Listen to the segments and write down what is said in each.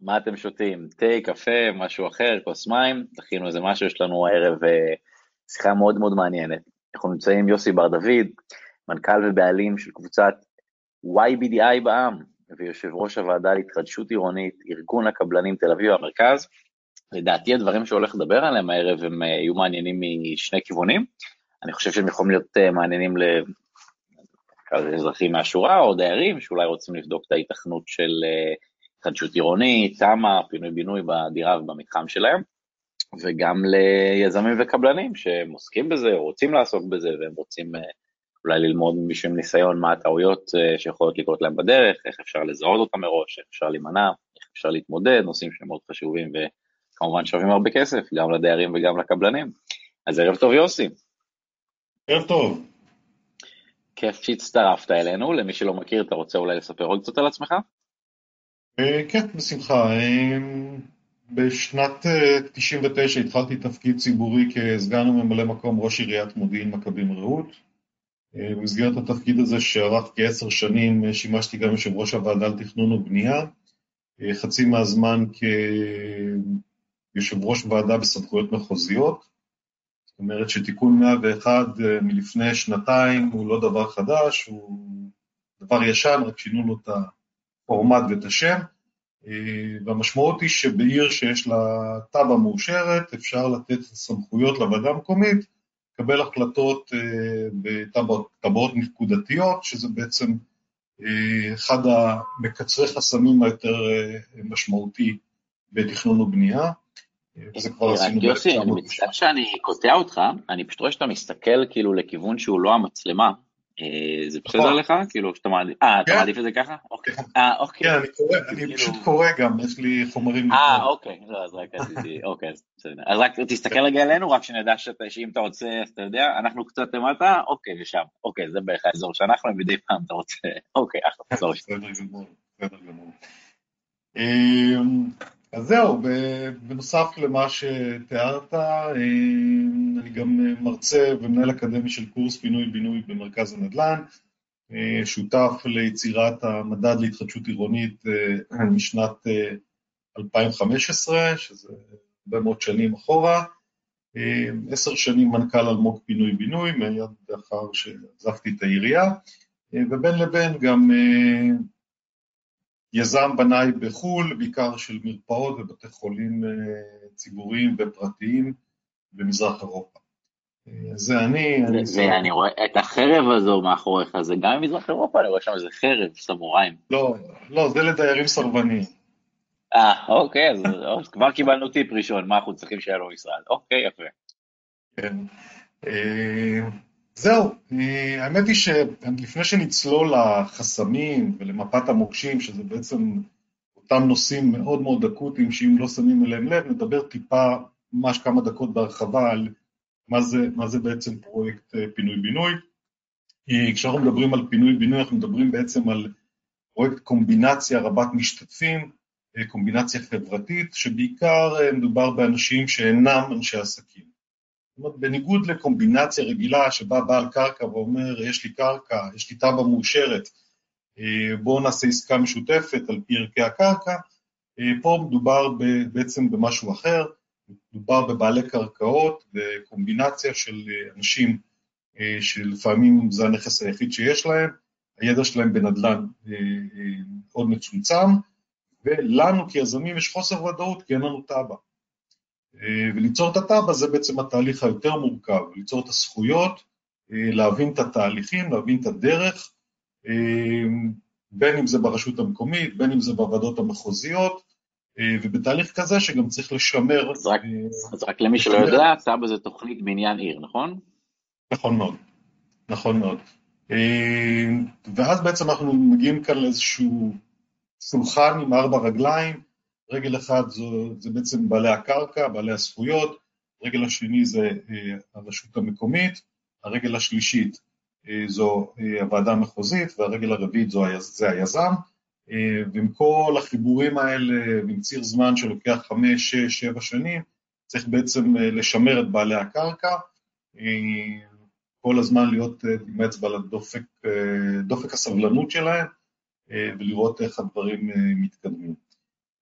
מה אתם שותים? תה, קפה, משהו אחר, כוס מים? תכינו איזה משהו, יש לנו הערב אה, שיחה מאוד מאוד מעניינת. אנחנו נמצאים יוסי בר דוד, מנכ"ל ובעלים של קבוצת YBDI בע"מ, ויושב ראש הוועדה להתחדשות עירונית, ארגון הקבלנים תל אביב המרכז. לדעתי הדברים שהולך לדבר עליהם הערב הם אה, יהיו מעניינים משני כיוונים. אני חושב שהם יכולים להיות אה, מעניינים לאזרחים מהשורה או דיירים שאולי רוצים לבדוק את ההיתכנות של התחדשות עירונית, תמ"א, פינוי-בינוי בדירה ובמתחם שלהם, וגם ליזמים וקבלנים שהם עוסקים בזה, או רוצים לעסוק בזה, והם רוצים אה, אולי ללמוד ממישהו עם ניסיון מה הטעויות אה, שיכולות לקרות להם בדרך, איך אפשר לזהות אותם מראש, איך אפשר להימנע, איך אפשר להתמודד, נושאים שהם מאוד חשובים וכמובן שווים הרבה כסף, גם לדיירים וגם לקבלנים. אז ערב טוב יוסי. ערב טוב. כיף שהצטרפת אלינו, למי שלא מכיר, אתה רוצה אולי לספר עוד קצת על עצמך? אה, כן, בשמחה. אה, בשנת 99' אה, התחלתי תפקיד ציבורי כסגן וממלא מקום ראש עיריית מודיעין מכבים רעות. במסגרת התפקיד הזה שארך כעשר שנים שימשתי גם יושב ראש הוועדה לתכנון ובנייה, חצי מהזמן כיושב ראש ועדה בסמכויות מחוזיות. זאת אומרת שתיקון 101 מלפני שנתיים הוא לא דבר חדש, הוא דבר ישן, רק שינו לו את. הפורמט ואת השם, והמשמעות היא שבעיר שיש לה תב"ע מאושרת אפשר לתת סמכויות לוועדה המקומית, לקבל החלטות אה, בטבעות נקודתיות, שזה בעצם אה, אחד המקצרי חסמים היותר משמעותי בתכנון ובנייה. וזה כבר עשינו יוסי, אני מצטער שאני קוטע אותך, אני פשוט רואה שאתה מסתכל כאילו לכיוון שהוא לא המצלמה, אה, זה בסדר לך? כאילו, שאתה מעדיף, אה, אתה כן. מעדיף את זה ככה? אוקיי. אה, אוקיי. כן, אני קורא, אני כאילו- פשוט קורא גם, יש לי חומרים. אה, אוקיי, לא, אז רק רציתי, אוקיי, אז בסדר. אז רק תסתכל רגע אלינו, רק שנדע שאם אתה רוצה, אז אתה יודע, אנחנו קצת למטה, אוקיי, ושם. אוקיי, זה בערך האזור שאנחנו, מדי פעם אתה רוצה, אוקיי, אחלה, בסדר גמור, בסדר גמור. אז זהו, בנוסף למה שתיארת, אה, אני גם מרצה ומנהל אקדמי של קורס פינוי-בינוי במרכז הנדל"ן, אה, שותף ליצירת המדד להתחדשות עירונית אה, משנת 2015, שזה הרבה מאוד שנים אחורה, עשר שנים מנכ"ל אלמוג פינוי-בינוי, מיד לאחר שעזבתי את העירייה, ובין לבין גם יזם בנאי בחו"ל, בעיקר של מרפאות ובתי חולים אה, ציבוריים ופרטיים במזרח אירופה. אה, זה אני. ואני רואה את החרב הזו מאחוריך, זה גם ממזרח אירופה? אני רואה שם איזה חרב, סמוראים. לא, לא, זה לדיירים סרבניים. אה, אוקיי, אז, אז כבר קיבלנו טיפ ראשון, מה אנחנו צריכים שיהיה לו משרד. אוקיי, יפה. כן. אה, זהו, האמת היא שלפני שנצלול לחסמים ולמפת המוקשים, שזה בעצם אותם נושאים מאוד מאוד אקוטיים שאם לא שמים אליהם לב, נדבר טיפה, ממש כמה דקות בהרחבה על מה זה, מה זה בעצם פרויקט אה, פינוי-בינוי. כשאנחנו מדברים על פינוי-בינוי אנחנו מדברים בעצם על פרויקט קומבינציה רבת משתתפים, אה, קומבינציה חברתית, שבעיקר אה, מדובר באנשים שאינם אנשי עסקים. אומרת, בניגוד לקומבינציה רגילה שבה בעל קרקע ואומר, יש לי קרקע, יש לי תב"ע מאושרת, אה, בואו נעשה עסקה משותפת על פי ערכי הקרקע, אה, פה מדובר בעצם במשהו אחר, מדובר בבעלי קרקעות, בקומבינציה של אה, אנשים שלפעמים זה הנכס היחיד שיש להם, הידע שלהם בנדל"ן מאוד מצומצם, ולנו כיזמים יש חוסר ודאות כי אין לנו תב"ע. אה, וליצור את התב"ע זה בעצם התהליך היותר מורכב, ליצור את הזכויות, אה, להבין את התהליכים, להבין את הדרך, אה, בין אם זה ברשות המקומית, בין אם זה בוועדות המחוזיות, ובתהליך כזה שגם צריך לשמר... אז רק, אז רק למי שלא יודע, תב"ע זה תוכנית בניין עיר, נכון? נכון מאוד, נכון מאוד. ואז בעצם אנחנו מגיעים כאן לאיזשהו שולחן עם ארבע רגליים, רגל אחד זו, זה בעצם בעלי הקרקע, בעלי הזכויות, רגל השני זה אה, הרשות המקומית, הרגל השלישית אה, זו אה, הוועדה המחוזית והרגל הרביעית זו, זה היזם, ועם כל החיבורים האלה ועם ציר זמן שלוקח חמש, שש, שבע שנים, צריך בעצם לשמר את בעלי הקרקע, כל הזמן להיות עם אצבע לדופק דופק הסבלנות שלהם ולראות איך הדברים מתקדמים.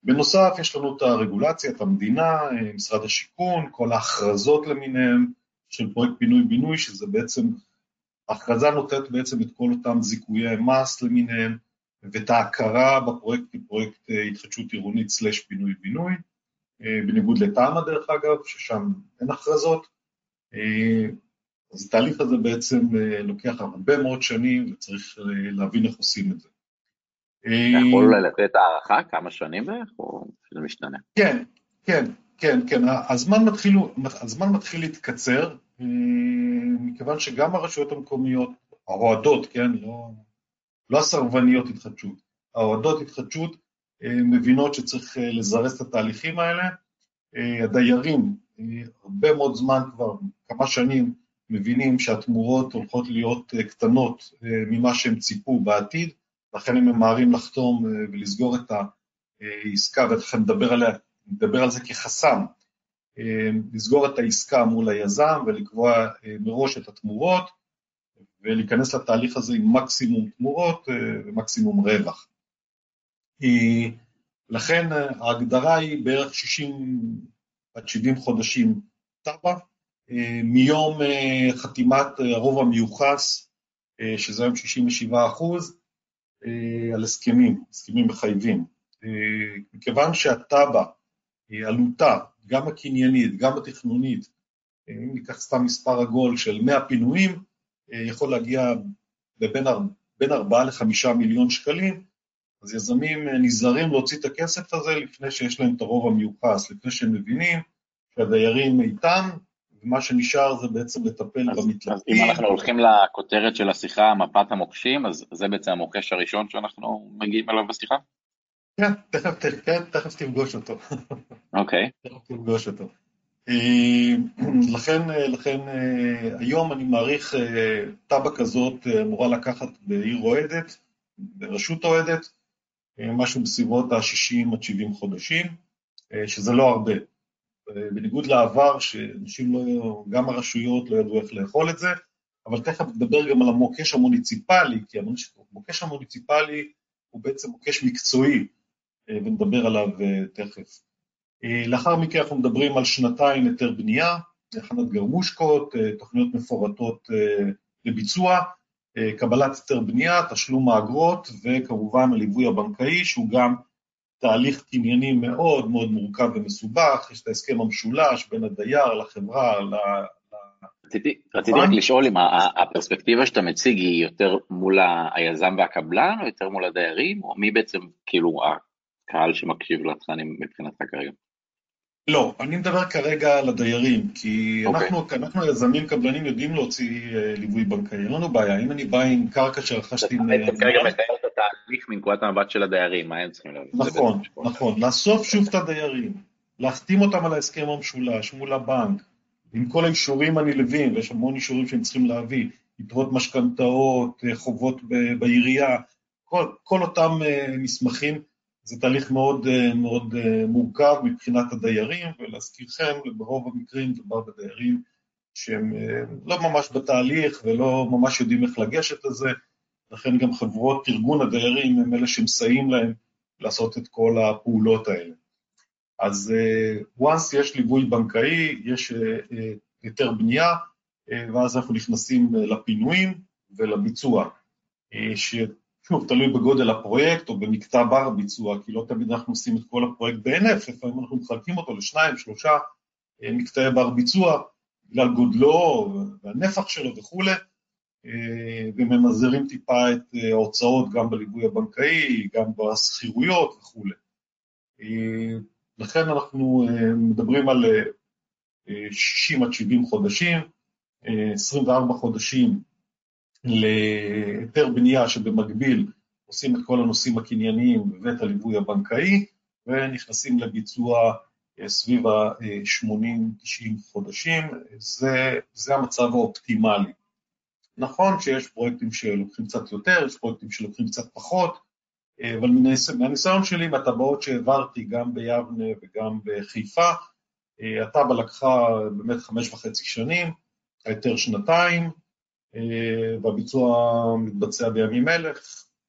בנוסף, יש לנו את הרגולציה, את המדינה, משרד השיכון, כל ההכרזות למיניהם של פרויקט פינוי-בינוי, שזה בעצם, ההכרזה נותנת בעצם את כל אותם זיכויי מס למיניהם, ואת ההכרה בפרויקט כפרויקט התחדשות עירונית סלש פינוי-בינוי, בניגוד לתמ"א דרך אגב, ששם אין הכרזות. אז התהליך הזה בעצם לוקח הרבה מאוד שנים וצריך להבין איך עושים את זה. אתה יכול אולי לתת הערכה כמה שנים בערך, או שזה משתנה? כן, כן, כן, כן, הזמן מתחיל, הזמן מתחיל להתקצר, מכיוון שגם הרשויות המקומיות, האוהדות, כן, לא, לא הסרבניות התחדשות, האוהדות התחדשות מבינות שצריך לזרז את התהליכים האלה, הדיירים הרבה מאוד זמן כבר, כמה שנים, מבינים שהתמורות הולכות להיות קטנות ממה שהם ציפו בעתיד, לכן הם ממהרים לחתום ולסגור את העסקה, ותכף נדבר, נדבר על זה כחסם, לסגור את העסקה מול היזם ולקבוע מראש את התמורות, ולהיכנס לתהליך הזה עם מקסימום תמורות ומקסימום רווח. לכן ההגדרה היא בערך 60 עד 70 חודשים תב"ע, מיום חתימת הרוב המיוחס, שזה היום 67 אחוז, על הסכמים, הסכמים מחייבים. מכיוון שהתב"ע, עלותה, גם הקניינית, גם התכנונית, אם ניקח סתם מספר עגול של 100 פינויים, יכול להגיע בין 4 ל-5 מיליון שקלים, אז יזמים נזהרים להוציא את הכסף הזה לפני שיש להם את הרוב המיוחס, לפני שהם מבינים שהדיירים איתם, ומה שנשאר זה בעצם לטפל אז, במתלבטים. אז אם אנחנו הולכים לכותרת של השיחה, מפת המוקשים, אז זה בעצם המוקש הראשון שאנחנו מגיעים אליו בשיחה? כן, תכף, תכף, כן, תכף תפגוש אותו. אוקיי. Okay. תכף תפגוש אותו. לכן, לכן היום אני מעריך תב"ע כזאת אמורה לקחת בעיר אוהדת, ברשות אוהדת, משהו בסביבות ה-60 עד 70 חודשים, שזה לא הרבה. בניגוד לעבר, שאנשים לא, גם הרשויות לא ידעו איך לאכול את זה, אבל תכף נדבר גם על המוקש המוניציפלי, כי המוקש המוניציפלי הוא בעצם מוקש מקצועי, ונדבר עליו תכף. לאחר מכן אנחנו מדברים על שנתיים היתר בנייה, הכנת גרמושקות, תוכניות מפורטות לביצוע, קבלת היתר בנייה, תשלום האגרות וכמובן הליווי הבנקאי שהוא גם תהליך קנייני מאוד מאוד מורכב ומסובך, יש את ההסכם המשולש בין הדייר לחברה, ל... רציתי, רציתי רק לשאול אם הפרספקטיבה שאתה מציג היא יותר מול היזם והקבלן או יותר מול הדיירים, או מי בעצם כאילו הקהל שמקשיב לתכנים מבחינתך כרגע? לא, אני מדבר כרגע על הדיירים, כי okay. אנחנו, אנחנו יזמים קבלנים יודעים להוציא uh, ליווי בנקאי, אין לנו בעיה, אם אני בא עם קרקע שרכשתי... אתה כרגע מתאר התהליך מנקודת המבט של הדיירים, מה הם צריכים להבין? נכון, נכון, לאסוף שוב את הדיירים, להחתים אותם על ההסכם המשולש מול הבנק, עם כל האישורים הנלווים, ויש המון אישורים שהם צריכים להביא, יתרות משכנתאות, חובות בעירייה, כל, כל אותם uh, מסמכים, זה תהליך מאוד, מאוד מורכב מבחינת הדיירים, ולהזכירכם, ברוב המקרים מדובר בדיירים שהם לא ממש בתהליך ולא ממש יודעים איך לגשת לזה, לכן גם חברות ארגון הדיירים הם אלה שמסייעים להם לעשות את כל הפעולות האלה. אז once יש ליווי בנקאי, יש היתר בנייה, ואז אנחנו נכנסים לפינויים ולביצוע, שוב, תלוי בגודל הפרויקט או במקטע בר הביצוע, כי לא תמיד אנחנו עושים את כל הפרויקט בהינף, לפעמים אנחנו מחלקים אותו לשניים, שלושה מקטעי בר ביצוע, בגלל גודלו והנפח שלו וכולי, וממזערים טיפה את ההוצאות גם בליווי הבנקאי, גם בסחירויות וכולי. לכן אנחנו מדברים על 60 עד 70 חודשים, 24 חודשים להיתר בנייה שבמקביל עושים את כל הנושאים הקנייניים ואת הליווי הבנקאי, ונכנסים לביצוע סביב ה-80-90 חודשים, זה, זה המצב האופטימלי. נכון שיש פרויקטים שלוקחים קצת יותר, יש פרויקטים שלוקחים קצת פחות, אבל מהניסיון שלי, מהטבעות שהעברתי גם ביבנה וגם בחיפה, הטבע לקחה באמת חמש וחצי שנים, היתר שנתיים, והביצוע מתבצע בימים אלה,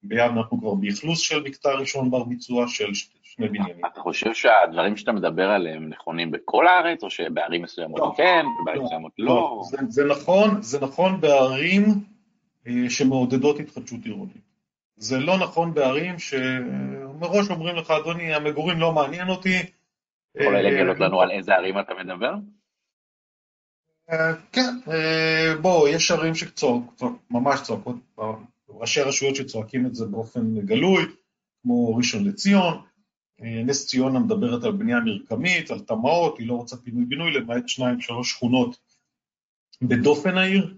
ביבנה אנחנו כבר באכלוס של מקטע ראשון בר ביצוע של שני בניינים. אתה חושב שהדברים שאתה מדבר עליהם נכונים בכל הארץ, או שבערים מסוימות לא, כן, ובערים לא, מסוימות לא? לא. זה, זה נכון, זה נכון בערים אה, שמעודדות התחדשות עירונית. זה לא נכון בערים שמראש אומרים לך, אדוני, המגורים לא מעניין אותי. יכול לגלות לנו על איזה ערים אתה מדבר? כן, בוא, יש ערים שצועקות, ממש צועקות, ראשי רשויות שצועקים את זה באופן גלוי, כמו ראשון לציון, נס ציונה מדברת על בנייה מרקמית, על תמ"אות, היא לא רוצה פינוי-בינוי, למעט שניים, שלוש שכונות בדופן העיר.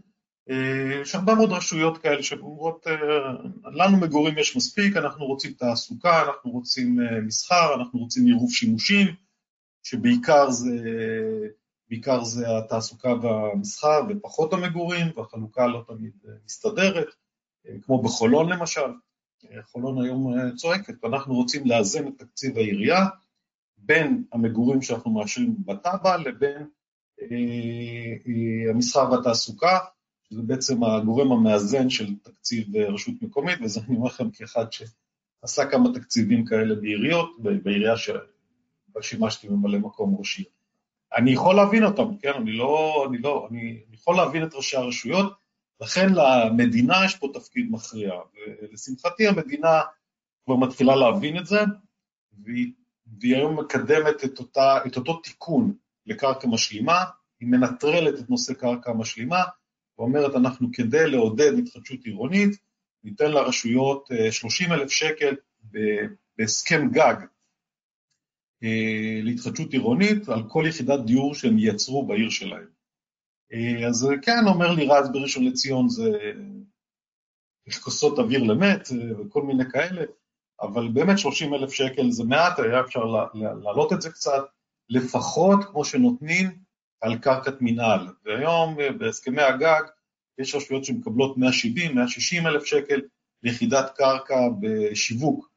יש הרבה מאוד רשויות כאלה שאומרות, לנו מגורים יש מספיק, אנחנו רוצים תעסוקה, אנחנו רוצים מסחר, אנחנו רוצים עירוב שימושים, שבעיקר זה, בעיקר זה התעסוקה והמסחר ופחות המגורים, והחלוקה לא תמיד מסתדרת, כמו בחולון למשל. חולון היום צועקת, ואנחנו רוצים לאזן את תקציב העירייה בין המגורים שאנחנו מאשרים בתב"ע לבין המסחר והתעסוקה, שזה בעצם הגורם המאזן של תקציב רשות מקומית, וזה אני אומר לכם כאחד שעשה כמה תקציבים כאלה בעיריות, בעירייה ששימשתי ממלא מקום ראש עיר. אני יכול להבין אותם, כן? אני לא, אני לא, אני יכול להבין את ראשי הרשויות, לכן למדינה יש פה תפקיד מכריע, ולשמחתי המדינה כבר מתחילה להבין את זה, והיא, והיא היום מקדמת את, אותה, את אותו תיקון לקרקע משלימה, היא מנטרלת את נושא קרקע משלימה, ואומרת אנחנו כדי לעודד התחדשות עירונית, ניתן לרשויות 30 אלף שקל בהסכם גג אה, להתחדשות עירונית על כל יחידת דיור שהם ייצרו בעיר שלהם. אה, אז כן, אומר לי רז בראשון לציון זה כוסות אוויר למת אה, וכל מיני כאלה, אבל באמת 30 אלף שקל זה מעט, היה אפשר להעלות את זה קצת, לפחות כמו שנותנים על קרקעת מינהל. והיום בהסכמי הגג יש רשויות שמקבלות 170, 160 אלף שקל ליחידת קרקע בשיווק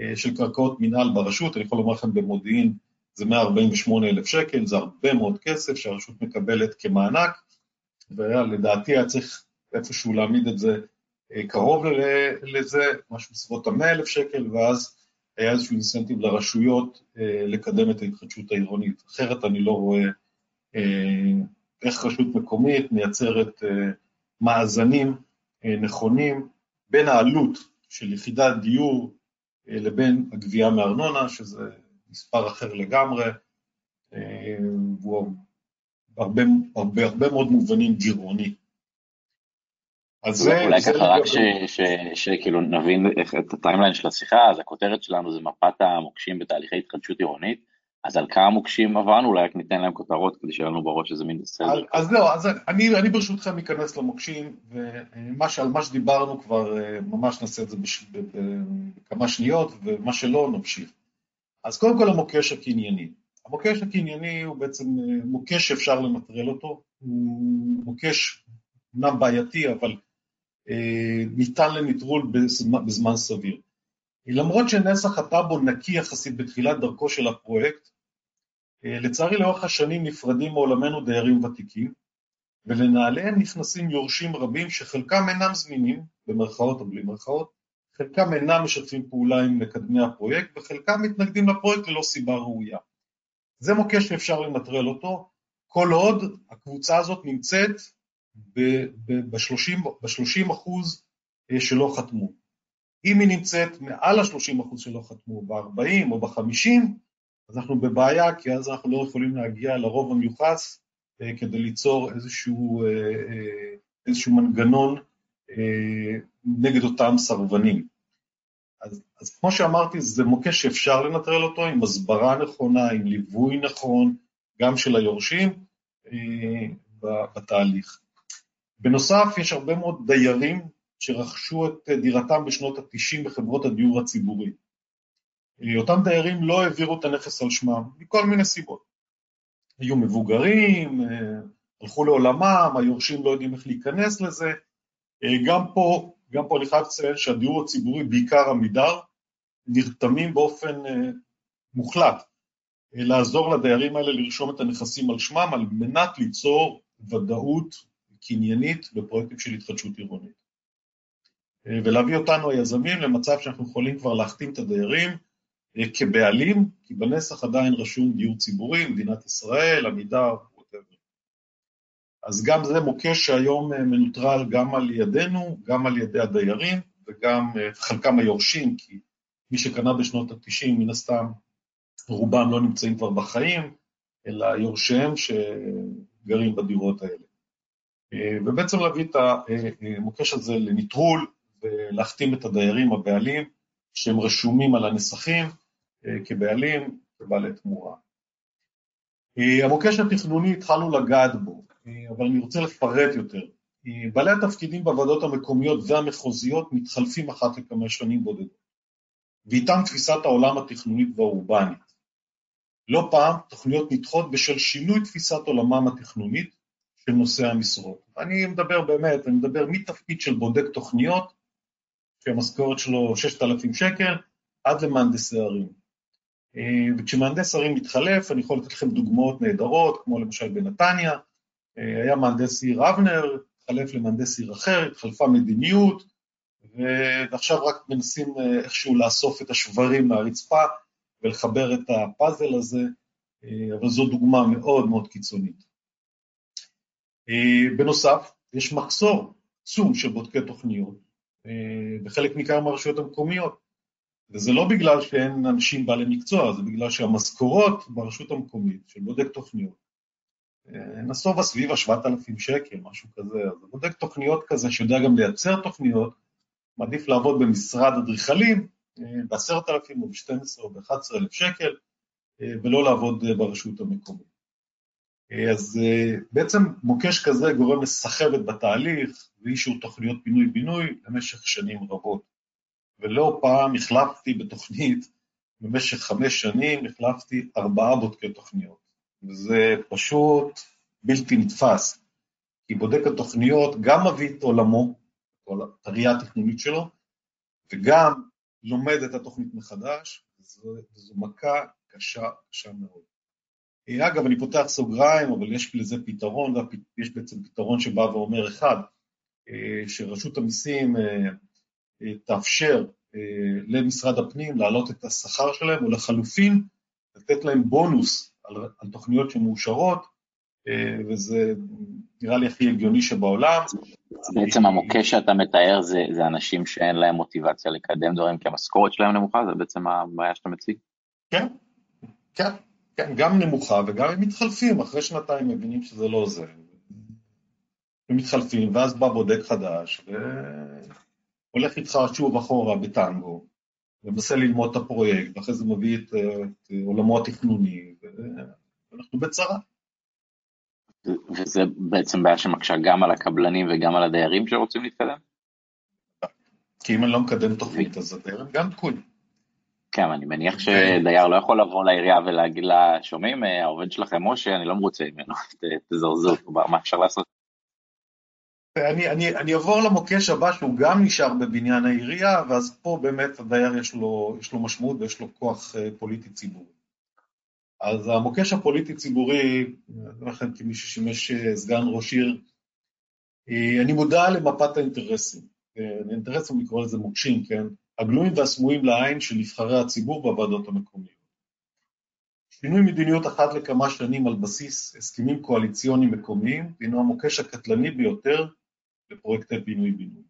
אה, של קרקעות מינהל ברשות, אני יכול לומר לכם במודיעין זה 148 אלף שקל, זה הרבה מאוד כסף שהרשות מקבלת כמענק, ולדעתי היה צריך איפשהו להעמיד את זה אה, קרוב לזה, משהו בסביבות ה-100 אלף שקל, ואז היה איזשהו אינסנטיב לרשויות אה, לקדם את ההתחדשות העירונית. אחרת אני לא רואה איך רשות מקומית מייצרת מאזנים נכונים בין העלות של יחידת דיור לבין הגבייה מארנונה, שזה מספר אחר לגמרי, והוא הרבה, הרבה, הרבה מאוד מובנים גירעוני. אז זה... אולי ככה רק שכאילו נבין את הטיימליין של השיחה, אז הכותרת שלנו זה מפת המוקשים בתהליכי התחדשות עירונית, אז על כמה מוקשים עברנו, אולי רק ניתן להם כותרות כדי שיהיה לנו בראש איזה מין סדר. אז לא, אז אני, אני ברשותכם אכנס למוקשים, ועל מה שדיברנו כבר אה, ממש נעשה את זה בכמה שניות, ומה שלא נמשיך. אז קודם כל המוקש הקנייני. המוקש הקנייני הוא בעצם אה, מוקש שאפשר לנטרל אותו, הוא מוקש אומנם בעייתי, אבל אה, ניתן לנטרול בזמן, בזמן סביר. למרות שנסח הטאבו נקי יחסית בתחילת דרכו של הפרויקט, אה, לצערי לאורך השנים נפרדים מעולמנו דיירים ותיקים, ולנעליהם נכנסים יורשים רבים שחלקם אינם זמינים, במרכאות או בלי מרכאות, חלקם אינם משתפים פעולה עם מקדמי הפרויקט, וחלקם מתנגדים לפרויקט ללא סיבה ראויה. זה מוקש שאפשר לנטרל אותו, כל עוד הקבוצה הזאת נמצאת ב-30 אחוז אה, שלא חתמו. אם היא נמצאת מעל ה-30% שלא חתמו, ב-40 או ב-50, אז אנחנו בבעיה, כי אז אנחנו לא יכולים להגיע לרוב המיוחס אה, כדי ליצור איזשהו, אה, איזשהו מנגנון נגד אותם סרבנים. אז, אז כמו שאמרתי, זה מוקש שאפשר לנטרל אותו עם הסברה נכונה, עם ליווי נכון, גם של היורשים אה, בתהליך. בנוסף, יש הרבה מאוד דיירים שרכשו את דירתם בשנות ה-90 בחברות הדיור הציבורי. אותם דיירים לא העבירו את הנכס על שמם, מכל מיני סיבות. היו מבוגרים, הלכו לעולמם, היורשים לא יודעים איך להיכנס לזה. גם פה, גם פה אני חייב לציין שהדיור הציבורי, בעיקר עמידר, נרתמים באופן מוחלט לעזור לדיירים האלה לרשום את הנכסים על שמם על מנת ליצור ודאות קניינית בפרויקטים של התחדשות עירונית. ולהביא אותנו היזמים למצב שאנחנו יכולים כבר להחתים את הדיירים כבעלים, כי בנסח עדיין רשום דיור ציבורי, מדינת ישראל, עמידר. אז גם זה מוקש שהיום מנוטרל גם על ידינו, גם על ידי הדיירים וגם חלקם היורשים, כי מי שקנה בשנות ה-90 מן הסתם רובם לא נמצאים כבר בחיים, אלא יורשיהם שגרים בדירות האלה. ובעצם להביא את המוקש הזה לנטרול ולהחתים את הדיירים הבעלים שהם רשומים על הנסחים כבעלים, כבעלי תמורה. המוקש התכנוני התחלנו לגעת בו, אבל אני רוצה לפרט יותר. בעלי התפקידים בוועדות המקומיות והמחוזיות מתחלפים אחת לכמה שנים בודדות, ואיתם תפיסת העולם התכנונית והאורבנית. לא פעם תוכניות נדחות בשל שינוי תפיסת עולמם התכנונית של נושאי המשרות. אני מדבר באמת, אני מדבר מתפקיד של בודק תוכניות, שהמשכורת שלו 6,000 שקל, עד למהנדסי ערים. וכשמהנדס ערים מתחלף, אני יכול לתת לכם דוגמאות נהדרות, כמו למשל בנתניה, היה מהנדס עיר אבנר, התחלף למהנדס עיר אחר, התחלפה מדיניות, ועכשיו רק מנסים איכשהו לאסוף את השברים מהרצפה ולחבר את הפאזל הזה, אבל זו דוגמה מאוד מאוד קיצונית. בנוסף, יש מחסור עצום של בודקי תוכניות בחלק ניכר מהרשויות המקומיות, וזה לא בגלל שאין אנשים בעלי מקצוע, זה בגלל שהמשכורות ברשות המקומית של בודק תוכניות נסובה סביב ה-7,000 שקל, משהו כזה, אז בודק תוכניות כזה שיודע גם לייצר תוכניות, מעדיף לעבוד במשרד אדריכלים ב-10,000 או ב-12 או ב-11,000 שקל, ולא לעבוד ברשות המקומית. אז בעצם מוקש כזה גורם לסחבת בתהליך ואישור תוכניות פינוי-בינוי במשך שנים רבות. ולא פעם החלפתי בתוכנית, במשך חמש שנים החלפתי ארבעה בודקי תוכניות. וזה פשוט בלתי נתפס, כי בודק התוכניות גם מביא את עולמו, את הראייה התכנונית שלו, וגם לומד את התוכנית מחדש, וזו, מכה קשה, קשה מאוד. אגב, אני פותח סוגריים, אבל יש לזה פתרון, יש בעצם פתרון שבא ואומר, אחד, שרשות המיסים תאפשר למשרד הפנים להעלות את השכר שלהם, או לחלופין, לתת להם בונוס על, על תוכניות שמאושרות, וזה נראה לי הכי הגיוני שבעולם. בעצם המוקש שאתה מתאר זה, זה אנשים שאין להם מוטיבציה לקדם דברים כי המשכורת שלהם נמוכה, זה בעצם הבעיה שאתה מציג? כן, כן, כן, גם נמוכה וגם הם מתחלפים, אחרי שנתיים מבינים שזה לא זה. הם מתחלפים, ואז בא בודק חדש, והולך איתך שוב אחורה בטנגו, ומנסה ללמוד את הפרויקט, ואחרי זה מביא את, את עולמו התכנוני, ואנחנו בצרה. וזה בעצם בעיה שמקשה גם על הקבלנים וגם על הדיירים שרוצים להתקדם? כי אם אני לא מקדם תוכנית, אז הדיירים גם תקועים. כן, אני מניח שדייר לא יכול לבוא לעירייה ולהגיד לה, שומעים, העובד שלכם משה, אני לא מרוצה ממנו, תזרזו, מה אפשר לעשות? אני, אני, אני אעבור למוקש הבא שהוא גם נשאר בבניין העירייה, ואז פה באמת הדייר יש לו, יש לו משמעות ויש לו כוח פוליטי ציבורי. אז המוקש הפוליטי-ציבורי, לכן כמי ששימש סגן ראש עיר, אני מודע למפת האינטרסים. האינטרסים, לקרוא לזה מוקשים, כן? הגלויים והסמויים לעין של נבחרי הציבור בוועדות המקומיות. שינוי מדיניות אחת לכמה שנים על בסיס הסכמים קואליציוניים מקומיים, הינו המוקש הקטלני ביותר לפרויקטי פינוי-בינוי.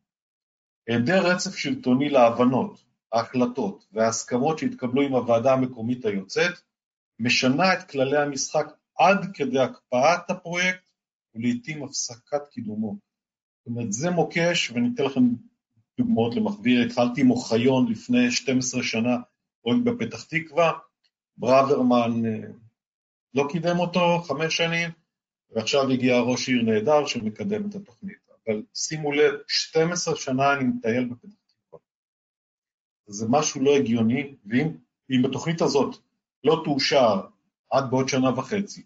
היעדר רצף שלטוני להבנות, ההחלטות וההסכמות שהתקבלו עם הוועדה המקומית היוצאת, משנה את כללי המשחק עד כדי הקפאת הפרויקט ולעיתים הפסקת קידומו. זאת אומרת, זה מוקש, ואני אתן לכם דוגמאות למכביר, התחלתי עם אוחיון לפני 12 שנה, פרויקט בפתח תקווה, ברוורמן לא קידם אותו חמש שנים, ועכשיו הגיע ראש עיר נהדר שמקדם את התוכנית. אבל שימו לב, 12 שנה אני מטייל בפתח תקווה. זה משהו לא הגיוני, ואם בתוכנית הזאת לא תאושר עד בעוד שנה וחצי,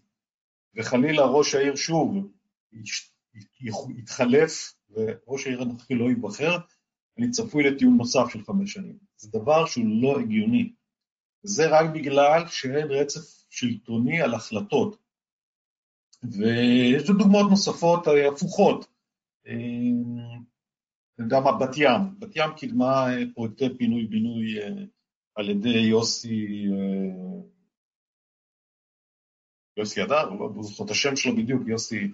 וחלילה ראש העיר שוב יתחלף וראש העיר הנוכחי לא ייבחר, אני צפוי לטיעון נוסף של חמש שנים. זה דבר שהוא לא הגיוני. זה רק בגלל שאין רצף שלטוני על החלטות. ויש דוגמאות נוספות הפוכות. גם בת ים, בת ים קידמה פרויקטי פינוי-בינוי על ידי יוסי, יוסי אדר, לא זוכר את השם שלו בדיוק, יוסי,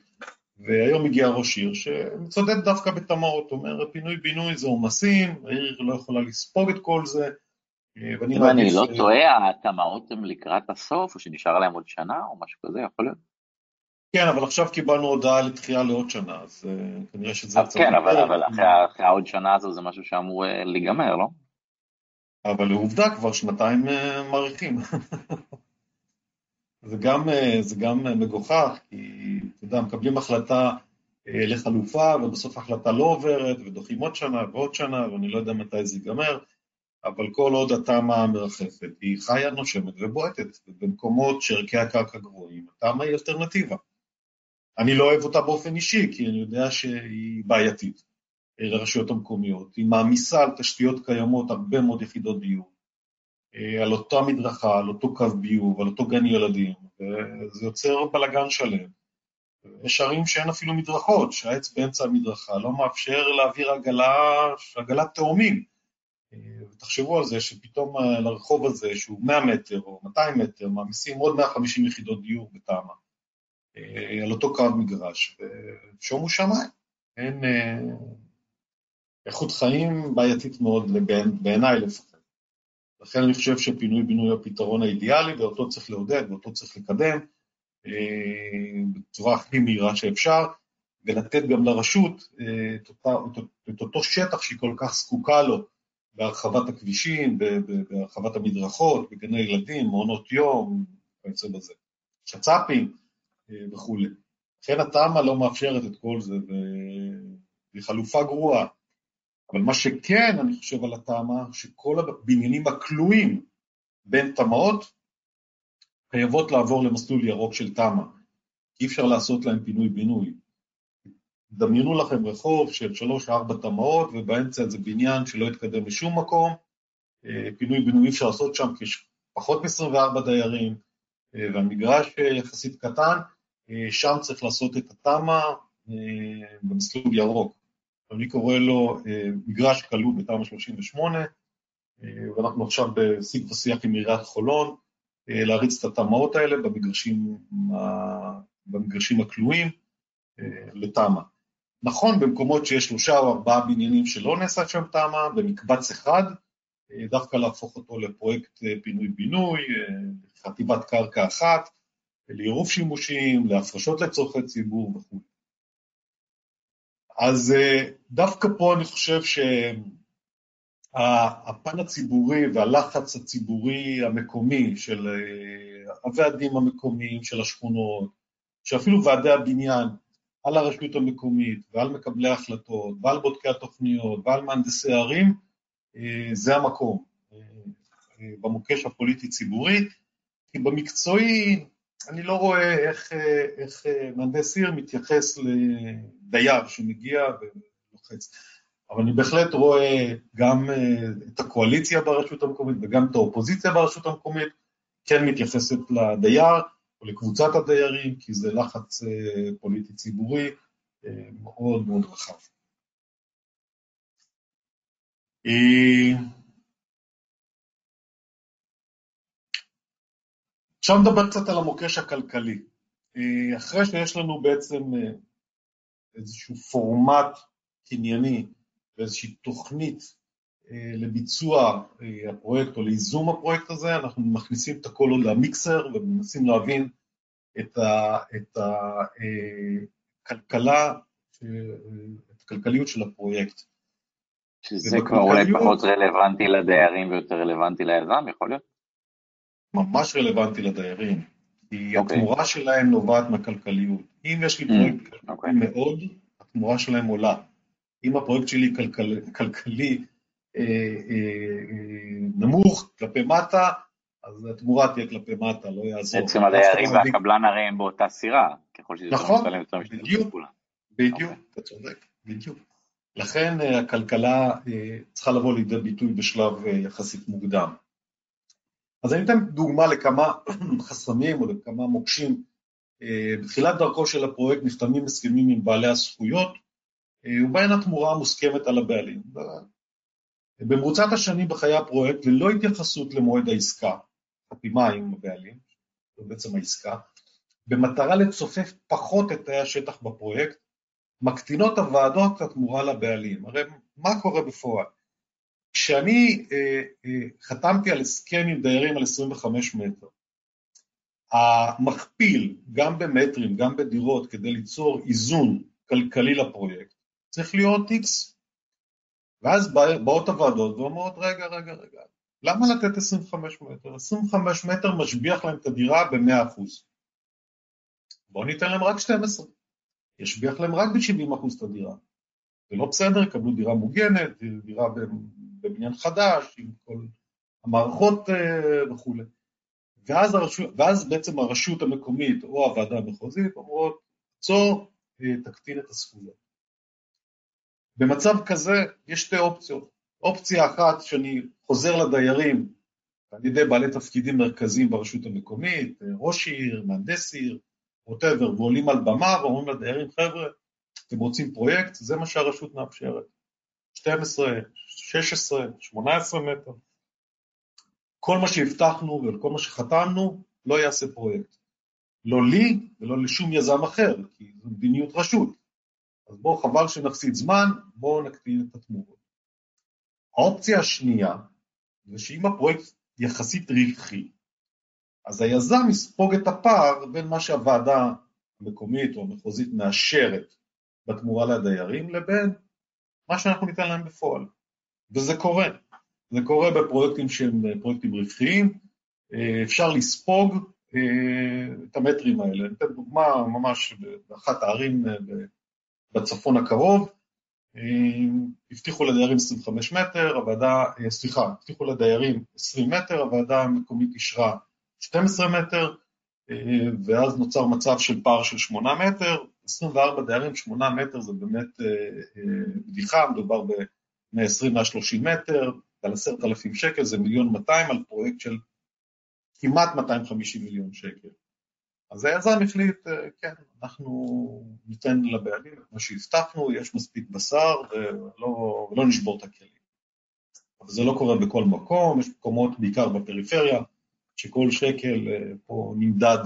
והיום הגיע ראש עיר שמצודד דווקא בתמ"אות, אומר פינוי בינוי זה עומסים, העיר לא יכולה לספוג את כל זה, אם אני לא טועה, התמ"אות הן לקראת הסוף, או שנשאר להם עוד שנה, או משהו כזה, יכול להיות? כן, אבל עכשיו קיבלנו הודעה לתחייה לעוד שנה, אז כנראה שזה... כן, אבל אחרי העוד שנה הזו זה משהו שאמור להיגמר, לא? אבל לעובדה כבר שנתיים מאריכים. זה גם, זה גם מגוחך, כי אתה יודע, מקבלים החלטה לחלופה, ובסוף ההחלטה לא עוברת, ודוחים עוד שנה ועוד שנה, ואני לא יודע מתי זה ייגמר. אבל כל עוד התמ"א מרחפת, היא חיה, נושמת ובועטת, ובמקומות שערכי הקרקע גבוהים, התמ"א היא אלטרנטיבה. אני לא אוהב אותה באופן אישי, כי אני יודע שהיא בעייתית לרשויות המקומיות, היא מעמיסה על תשתיות קיימות הרבה מאוד יחידות דיור, על אותה מדרכה, על אותו קו ביוב, על אותו גן ילדים, וזה יוצר בלאגן שלם. יש ערים שאין אפילו מדרכות, שהעץ באמצע המדרכה לא מאפשר להעביר עגלה, עגלת תאומים. ותחשבו על זה שפתאום לרחוב הזה, שהוא 100 מטר או 200 מטר, מעמיסים עוד 150 יחידות דיור בתמ"א, על אותו קו מגרש, ושומו שמיים. אין איכות חיים בעייתית מאוד, בעיניי לפחות. לכן אני חושב שפינוי-בינוי הוא הפתרון האידיאלי, ואותו צריך לעודד, ואותו צריך לקדם, בצורה הכי מהירה שאפשר, ולתת גם לרשות את, אותה, את אותו שטח שהיא כל כך זקוקה לו, בהרחבת הכבישים, בהרחבת המדרכות, בגני ילדים, מעונות יום, וכיוצא בזה, שצ"פים וכולי. לכן התמ"א לא מאפשרת את כל זה, והיא חלופה גרועה. אבל מה שכן, אני חושב על התמ"א, שכל הבניינים הכלואים בין תמ"אות חייבות לעבור למסלול ירוק של תמ"א. אי אפשר לעשות להם פינוי-בינוי. דמיינו לכם רחוב של שלוש-ארבע תמ"אות, ובאמצע איזה בניין שלא יתקדם לשום מקום, פינוי-בינוי אי אפשר לעשות שם, כי יש פחות מ-24 דיירים, והמגרש יחסית קטן, שם צריך לעשות את התמ"א במסלול ירוק. אני קורא לו מגרש כלוא בתמ"א 38, ואנחנו עכשיו בשיג ושיח עם עיריית חולון, להריץ את התמ"אות האלה במגרשים, במגרשים הכלואים לתמ"א. נכון, במקומות שיש שלושה או ארבעה בניינים שלא נעשה שם תמ"א, במקבץ אחד, דווקא להפוך אותו לפרויקט פינוי-בינוי, חטיבת קרקע אחת, לעירוב שימושים, להפרשות לצורכי ציבור וכו'. אז דווקא פה אני חושב שהפן הציבורי והלחץ הציבורי המקומי של הוועדים המקומיים של השכונות, שאפילו ועדי הבניין, על הרשות המקומית ועל מקבלי ההחלטות ועל בודקי התוכניות ועל מהנדסי הערים, זה המקום, במוקש הפוליטי-ציבורי, כי במקצועי אני לא רואה איך, איך מהנדס עיר מתייחס לדייר שמגיע ולוחץ, אבל אני בהחלט רואה גם את הקואליציה ברשות המקומית וגם את האופוזיציה ברשות המקומית כן מתייחסת לדייר, או לקבוצת הדיירים, כי זה לחץ פוליטי ציבורי מאוד מאוד רחב. עכשיו נדבר קצת על המוקש הכלכלי. אחרי שיש לנו בעצם איזשהו פורמט קנייני ואיזושהי תוכנית לביצוע הפרויקט או לייזום הפרויקט הזה, אנחנו מכניסים את הכל עוד למיקסר ומנסים להבין את הכלכלה, את הכלכליות של הפרויקט. שזה כבר אולי פחות רלוונטי לדיירים ויותר רלוונטי ליזם, יכול להיות? ממש רלוונטי לדיירים, כי התמורה שלהם נובעת מהכלכליות. אם יש לי פרויקט כלכלי מאוד, התמורה שלהם עולה. אם הפרויקט שלי כלכלי נמוך כלפי מטה, אז התמורה תהיה כלפי מטה, לא יעזור. בעצם הדיירים והקבלן הרי הם באותה סירה, ככל שזה נכון, בדיוק, בדיוק, אתה צודק, בדיוק. לכן הכלכלה צריכה לבוא לידי ביטוי בשלב יחסית מוקדם. אז אני אתן דוגמה לכמה חסמים או לכמה מוקשים. בתחילת דרכו של הפרויקט נחתמים הסכמים עם בעלי הזכויות, ובהן התמורה מוסכמת על הבעלים. במרוצת השנים בחיי הפרויקט, ללא התייחסות למועד העסקה, חתימה עם הבעלים, זו בעצם העסקה, במטרה לצופף פחות את תאי השטח בפרויקט, מקטינות הוועדות התמורה לבעלים. הרי מה קורה בפועל? כשאני אה, אה, חתמתי על הסכם עם דיירים על 25 מטר, המכפיל, גם במטרים, גם בדירות, כדי ליצור איזון כלכלי לפרויקט, צריך להיות X. ואז באות הוועדות ואומרות, רגע, רגע, רגע, למה לתת 25 מטר? 25 מטר משביח להם את הדירה ב-100%. בואו ניתן להם רק 12. ישביח להם רק ב-70% את הדירה. זה לא בסדר, יקבלו דירה מוגנת, דירה בבניין חדש, עם כל המערכות אה, וכולי. ואז, הרשות, ואז בעצם הרשות המקומית או הוועדה המחוזית אומרות, עצור, אה, תקטין את הזכויות. במצב כזה יש שתי אופציות. אופציה אחת שאני חוזר לדיירים על ידי בעלי תפקידים מרכזיים ברשות המקומית, ראש עיר, מהנדס עיר, ווטאבר, ועולים על במה ואומרים לדיירים, חבר'ה, אתם רוצים פרויקט? זה מה שהרשות מאפשרת. 12, 16, 18 מטר. כל מה שהבטחנו וכל מה שחתמנו לא יעשה פרויקט. לא לי ולא לשום יזם אחר, כי זו מדיניות רשות. אז בואו, חבל שנפסיד זמן, בואו נקטין את התמורות. האופציה השנייה, זה שאם הפרויקט יחסית רווחי, אז היזם יספוג את הפער בין מה שהוועדה המקומית או המחוזית מאשרת בתמורה לדיירים לבין מה שאנחנו ניתן להם בפועל. וזה קורה. זה קורה בפרויקטים שהם פרויקטים רווחיים, אה, אפשר לספוג אה, את המטרים האלה. אני אתן דוגמה ממש באחת הערים אה, בצפון הקרוב, הבטיחו לדיירים 25 מטר, הוועדה, סליחה, הבטיחו לדיירים 20 מטר, הוועדה המקומית אישרה 12 מטר, ואז נוצר מצב של פער של 8 מטר, 24 דיירים, 8 מטר זה באמת בדיחה, מדובר ב-120-130 מטר, על עשרת אלפים שקל זה מיליון 200 על פרויקט של כמעט 250 מיליון שקל. אז היזם החליט, כן, אנחנו ניתן לבעלים את מה שהבטחנו, יש מספיק בשר ולא, ולא נשבור את הכלים. אבל זה לא קורה בכל מקום, יש מקומות, בעיקר בפריפריה, שכל שקל אה, פה נמדד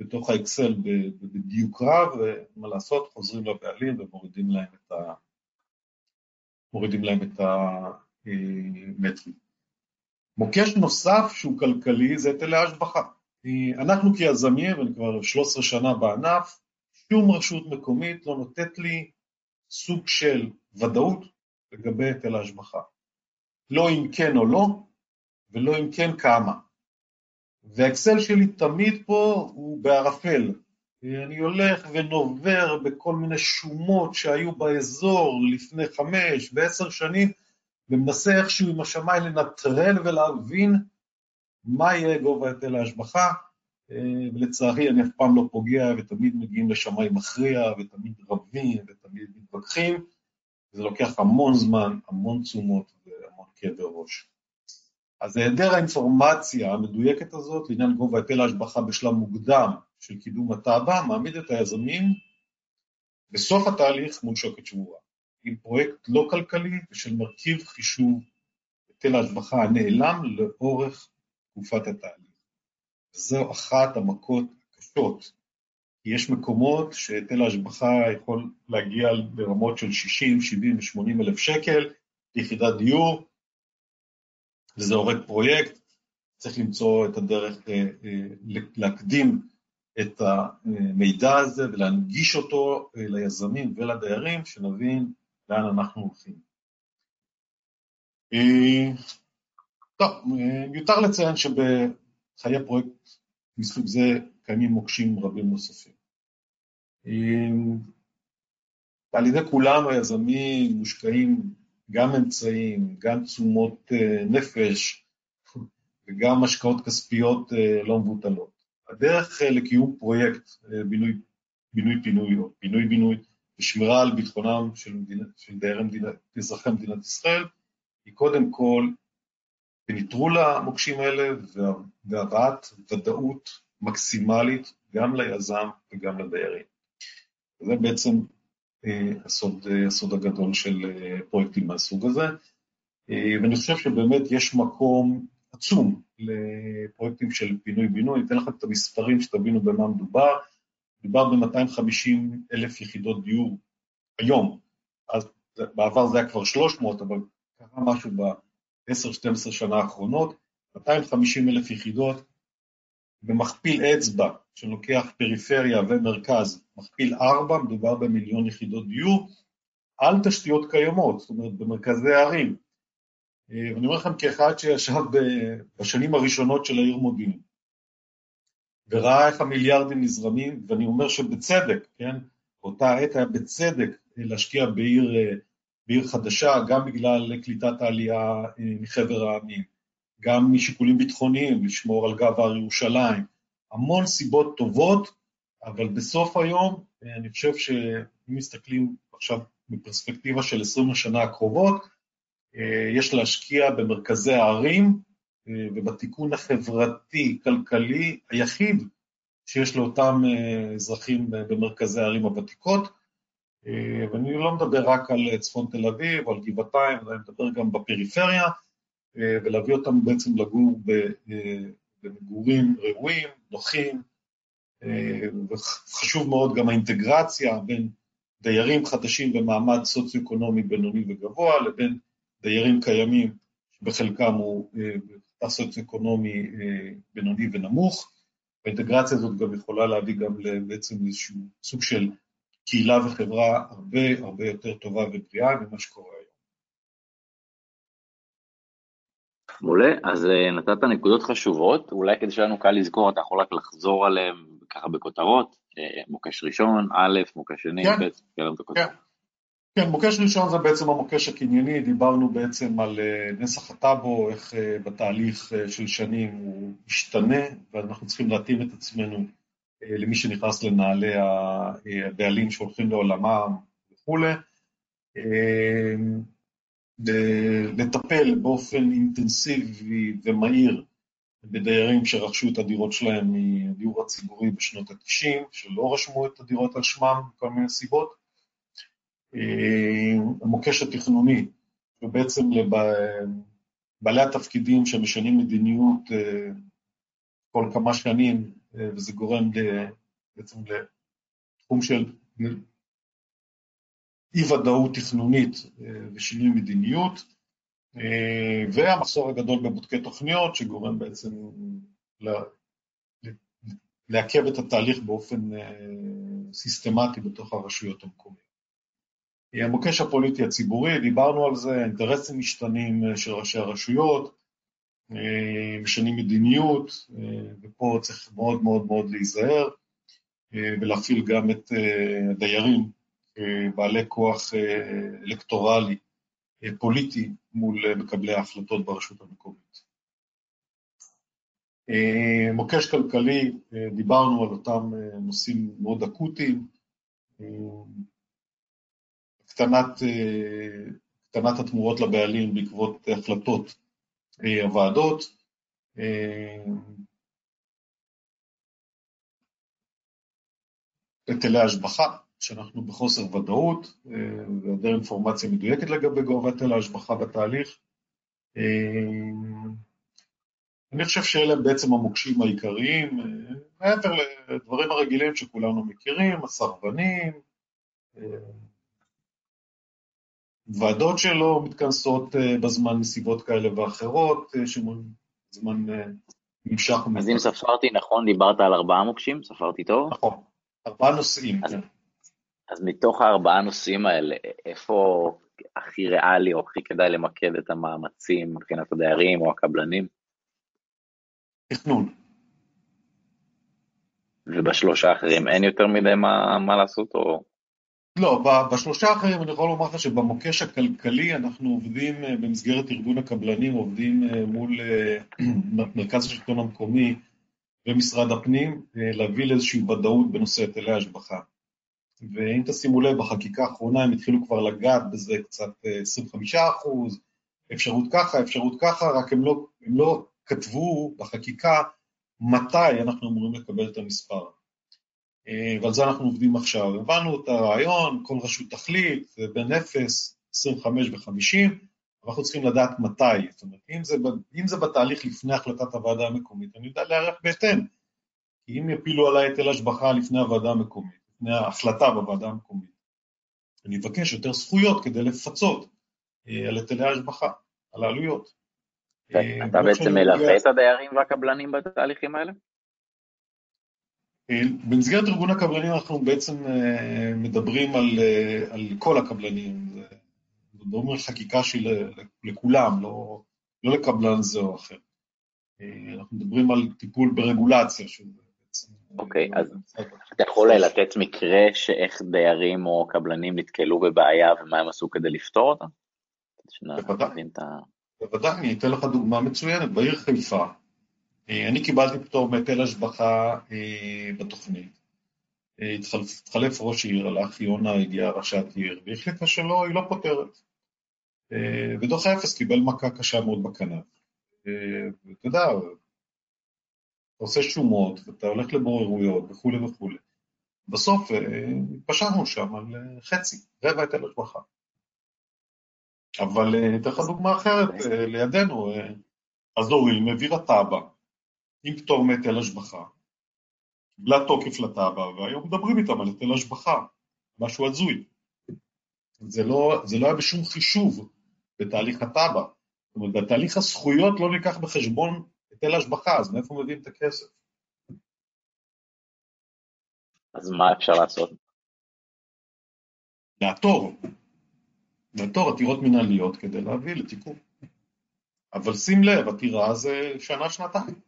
בתוך האקסל בדיוק רב, ומה לעשות, חוזרים לבעלים ומורידים להם את, ה... מורידים להם את המטרים. מוקש נוסף שהוא כלכלי זה היטלי השבחה. אנחנו כיזמים, ואני כבר 13 שנה בענף, שום רשות מקומית לא נותנת לי סוג של ודאות לגבי היטל ההשבחה. לא אם כן או לא, ולא אם כן כמה. והאקסל שלי תמיד פה הוא בערפל. אני הולך ונובר בכל מיני שומות שהיו באזור לפני חמש ועשר שנים, ומנסה איכשהו עם השמיים לנטרל ולהבין מה יהיה גובה היטל ההשבחה, ולצערי אני אף פעם לא פוגע ותמיד מגיעים לשמיים מכריע ותמיד רבים ותמיד מתווכחים, וזה לוקח המון זמן, המון תשומות והמון כאבי ראש. אז היעדר האינפורמציה המדויקת הזאת לעניין גובה היטל ההשבחה בשלב מוקדם של קידום התב"ע מעמיד את היזמים בסוף התהליך מול שוקת שבורה, עם פרויקט לא כלכלי ושל מרכיב חישוב היטל ההשבחה הנעלם לאורך תקופת התהליך. זו אחת המכות הקשות, יש מקומות שהיטל ההשבחה יכול להגיע לרמות של 60, 70 ו-80 אלף שקל ליחידת דיור, וזה הורג פרויקט, צריך למצוא את הדרך אה, אה, להקדים את המידע הזה ולהנגיש אותו אה, ליזמים ולדיירים, שנבין לאן אנחנו הולכים. טוב, מיותר לציין שבחיי פרויקט מסוג זה קיימים מוקשים רבים נוספים. על ידי כולנו היזמים מושקעים גם אמצעים, גם תשומות אה, נפש וגם השקעות כספיות אה, לא מבוטלות. הדרך אה, לקיום פרויקט בינוי, בינוי פינוי או פינוי בינוי ושמירה על ביטחונם של, של דיירי מדינת, אזרחי מדינת ישראל היא קודם כל בנטרול המוקשים האלה והבאת ודאות מקסימלית גם ליזם וגם לדיירים. זה בעצם הסוד, הסוד הגדול של פרויקטים מהסוג הזה. ואני חושב שבאמת יש מקום עצום לפרויקטים של פינוי-בינוי. אני אתן לכם את המספרים שתבינו במה מדובר. מדובר ב-250 אלף יחידות דיור היום. אז בעבר זה היה כבר 300, אבל קרה משהו ב-10-12 שנה האחרונות. 250 אלף יחידות במכפיל אצבע, שלוקח פריפריה ומרכז, מכפיל 4, מדובר במיליון יחידות דיור, על תשתיות קיימות, זאת אומרת במרכזי הערים. אה, ואני אומר לכם כאחד שישב בשנים הראשונות של העיר מודיעין, וראה איך המיליארדים נזרמים, ואני אומר שבצדק, כן, באותה עת היה בצדק להשקיע בעיר, אה, בעיר חדשה, גם בגלל קליטת העלייה אה, מחבר העמים, גם משיקולים ביטחוניים, לשמור על גב הר ירושלים, המון סיבות טובות, אבל בסוף היום אני חושב שאם מסתכלים עכשיו בפרספקטיבה של 20 השנה הקרובות, יש להשקיע במרכזי הערים ובתיקון החברתי-כלכלי היחיד שיש לאותם אזרחים במרכזי הערים הוותיקות, ואני לא מדבר רק על צפון תל אביב, על גבעתיים, אני מדבר גם בפריפריה, ולהביא אותם בעצם לגור במגורים ראויים, נוחים, וחשוב מאוד גם האינטגרציה בין דיירים חדשים במעמד סוציו-אקונומי בינוני וגבוה לבין דיירים קיימים שבחלקם הוא סוציו-אקונומי בינוני ונמוך. האינטגרציה הזאת גם יכולה להביא גם בעצם איזשהו סוג של קהילה וחברה הרבה הרבה יותר טובה ובריאה ממה שקורה מעולה, אז נתת נקודות חשובות, אולי כדי שלנו קל לזכור, אתה יכול רק לחזור עליהן ככה בכותרות, מוקש ראשון, א', מוקש שני, כן, ב', כן, כן, מוקש ראשון זה בעצם המוקש הקנייני, דיברנו בעצם על נסח הטאבו, איך בתהליך של שנים הוא משתנה, ואנחנו צריכים להתאים את עצמנו למי שנכנס לנעלי הבעלים שהולכים לעולמם וכולי. לטפל באופן אינטנסיבי ומהיר בדיירים שרכשו את הדירות שלהם מהדיור הציבורי בשנות ה-90, שלא רשמו את הדירות על שמם מכל מיני סיבות. המוקש התכנוני, ובעצם לבעלי התפקידים שמשנים מדיניות כל כמה שנים, וזה גורם בעצם לתחום של אי-ודאות תכנונית ושינוי מדיניות, והמחסור הגדול בבודקי תוכניות, שגורם בעצם לעכב את התהליך באופן סיסטמטי בתוך הרשויות המקומיות. המוקש הפוליטי הציבורי, דיברנו על זה, אינטרסים משתנים של ראשי הרשויות, משנים מדיניות, ופה צריך מאוד מאוד מאוד להיזהר, ולהפעיל גם את הדיירים, בעלי כוח אלקטורלי, פוליטי, מול מקבלי ההחלטות ברשות המקומית. מוקש כלכלי, דיברנו על אותם נושאים מאוד אקוטיים, הקטנת, הקטנת התמורות לבעלים בעקבות החלטות הוועדות, היטלי השבחה, שאנחנו בחוסר ודאות והיעדר אינפורמציה מדויקת לגבי גובה היטל ההשבחה בתהליך. אני חושב שאלה בעצם המוקשים העיקריים, מעבר לדברים הרגילים שכולנו מכירים, הסרבנים, ועדות שלא מתכנסות בזמן מסיבות כאלה ואחרות, שזמן נמשך. אז אם ספרתי נכון, דיברת על ארבעה מוקשים? ספרתי טוב? נכון, ארבעה נושאים. אז, אז מתוך הארבעה נושאים האלה, איפה הכי ריאלי או הכי כדאי למקד את המאמצים מבחינת הדיירים או הקבלנים? תכנון. ובשלושה האחרים אין יותר מדי מה, מה לעשות או... לא, בשלושה האחרים אני יכול לומר לך שבמוקש הכלכלי אנחנו עובדים במסגרת ארגון הקבלנים, עובדים מול מרכז השלטון המקומי ומשרד הפנים, להביא לאיזושהי ודאות בנושא היטלי השבחה. ואם תשימו לב, בחקיקה האחרונה הם התחילו כבר לגעת בזה קצת 25 אחוז, אפשרות ככה, אפשרות ככה, רק הם לא, הם לא כתבו בחקיקה מתי אנחנו אמורים לקבל את המספר. ועל זה אנחנו עובדים עכשיו. הבנו את הרעיון, כל רשות תחליט, בין 0, 25 ו-50, אנחנו צריכים לדעת מתי. זאת אומרת, אם זה, אם זה בתהליך לפני החלטת הוועדה המקומית, אני יודע להיערך בהתאם. כי אם יפילו עליי היטל השבחה לפני הוועדה המקומית, לפני ההחלטה בוועדה המקומית, אני אבקש יותר זכויות כדי לפצות אה, על היטלי ההשבחה, על העלויות. אה, אתה בעצם מלווה את הדיירים והקבלנים בתהליכים האלה? אה, במסגרת ארגון הקבלנים אנחנו בעצם מדברים על, על כל הקבלנים, מדברים על חקיקה שהיא לכולם, לא, לא לקבלן זה או אחר. אנחנו מדברים על טיפול ברגולציה, שזה אוקיי, אז אתה יכול לתת מקרה שאיך דיירים או קבלנים נתקלו בבעיה ומה הם עשו כדי לפתור אותה? בוודאי, אני אתן לך דוגמה מצוינת. בעיר חיפה, אה, אני קיבלתי פטור מהיטל השבחה אה, בתוכנית. אה, התחלף ראש עיר, הלך יונה, הגיעה ראשת עיר, והחליטה שלא, היא לא פותרת. ודוח האפס קיבל מכה קשה מאוד בכנף. ואתה יודע, עושה שומות, ואתה הולך לבוררויות וכולי וכולי. בסוף אה, התפשרנו שם על אה, חצי, רבע היטל השבחה. אבל אה, אתן לך דוגמה אחרת, לידינו, אזורים העבירה תב"ע עם פטור מהיטל השבחה, קיבלה תוקף לתב"ע, והיום מדברים איתם על היטל השבחה, משהו הזוי. זה לא, זה לא היה בשום חישוב בתהליך התב"ע. זאת אומרת, בתהליך הזכויות לא ניקח בחשבון היטל השבחה, אז מאיפה מביאים את הכסף? אז מה אפשר לעשות? לעתור. לעתור עתירות מנהליות כדי להביא לתיקון. אבל שים לב, עתירה זה שנה-שנתיים.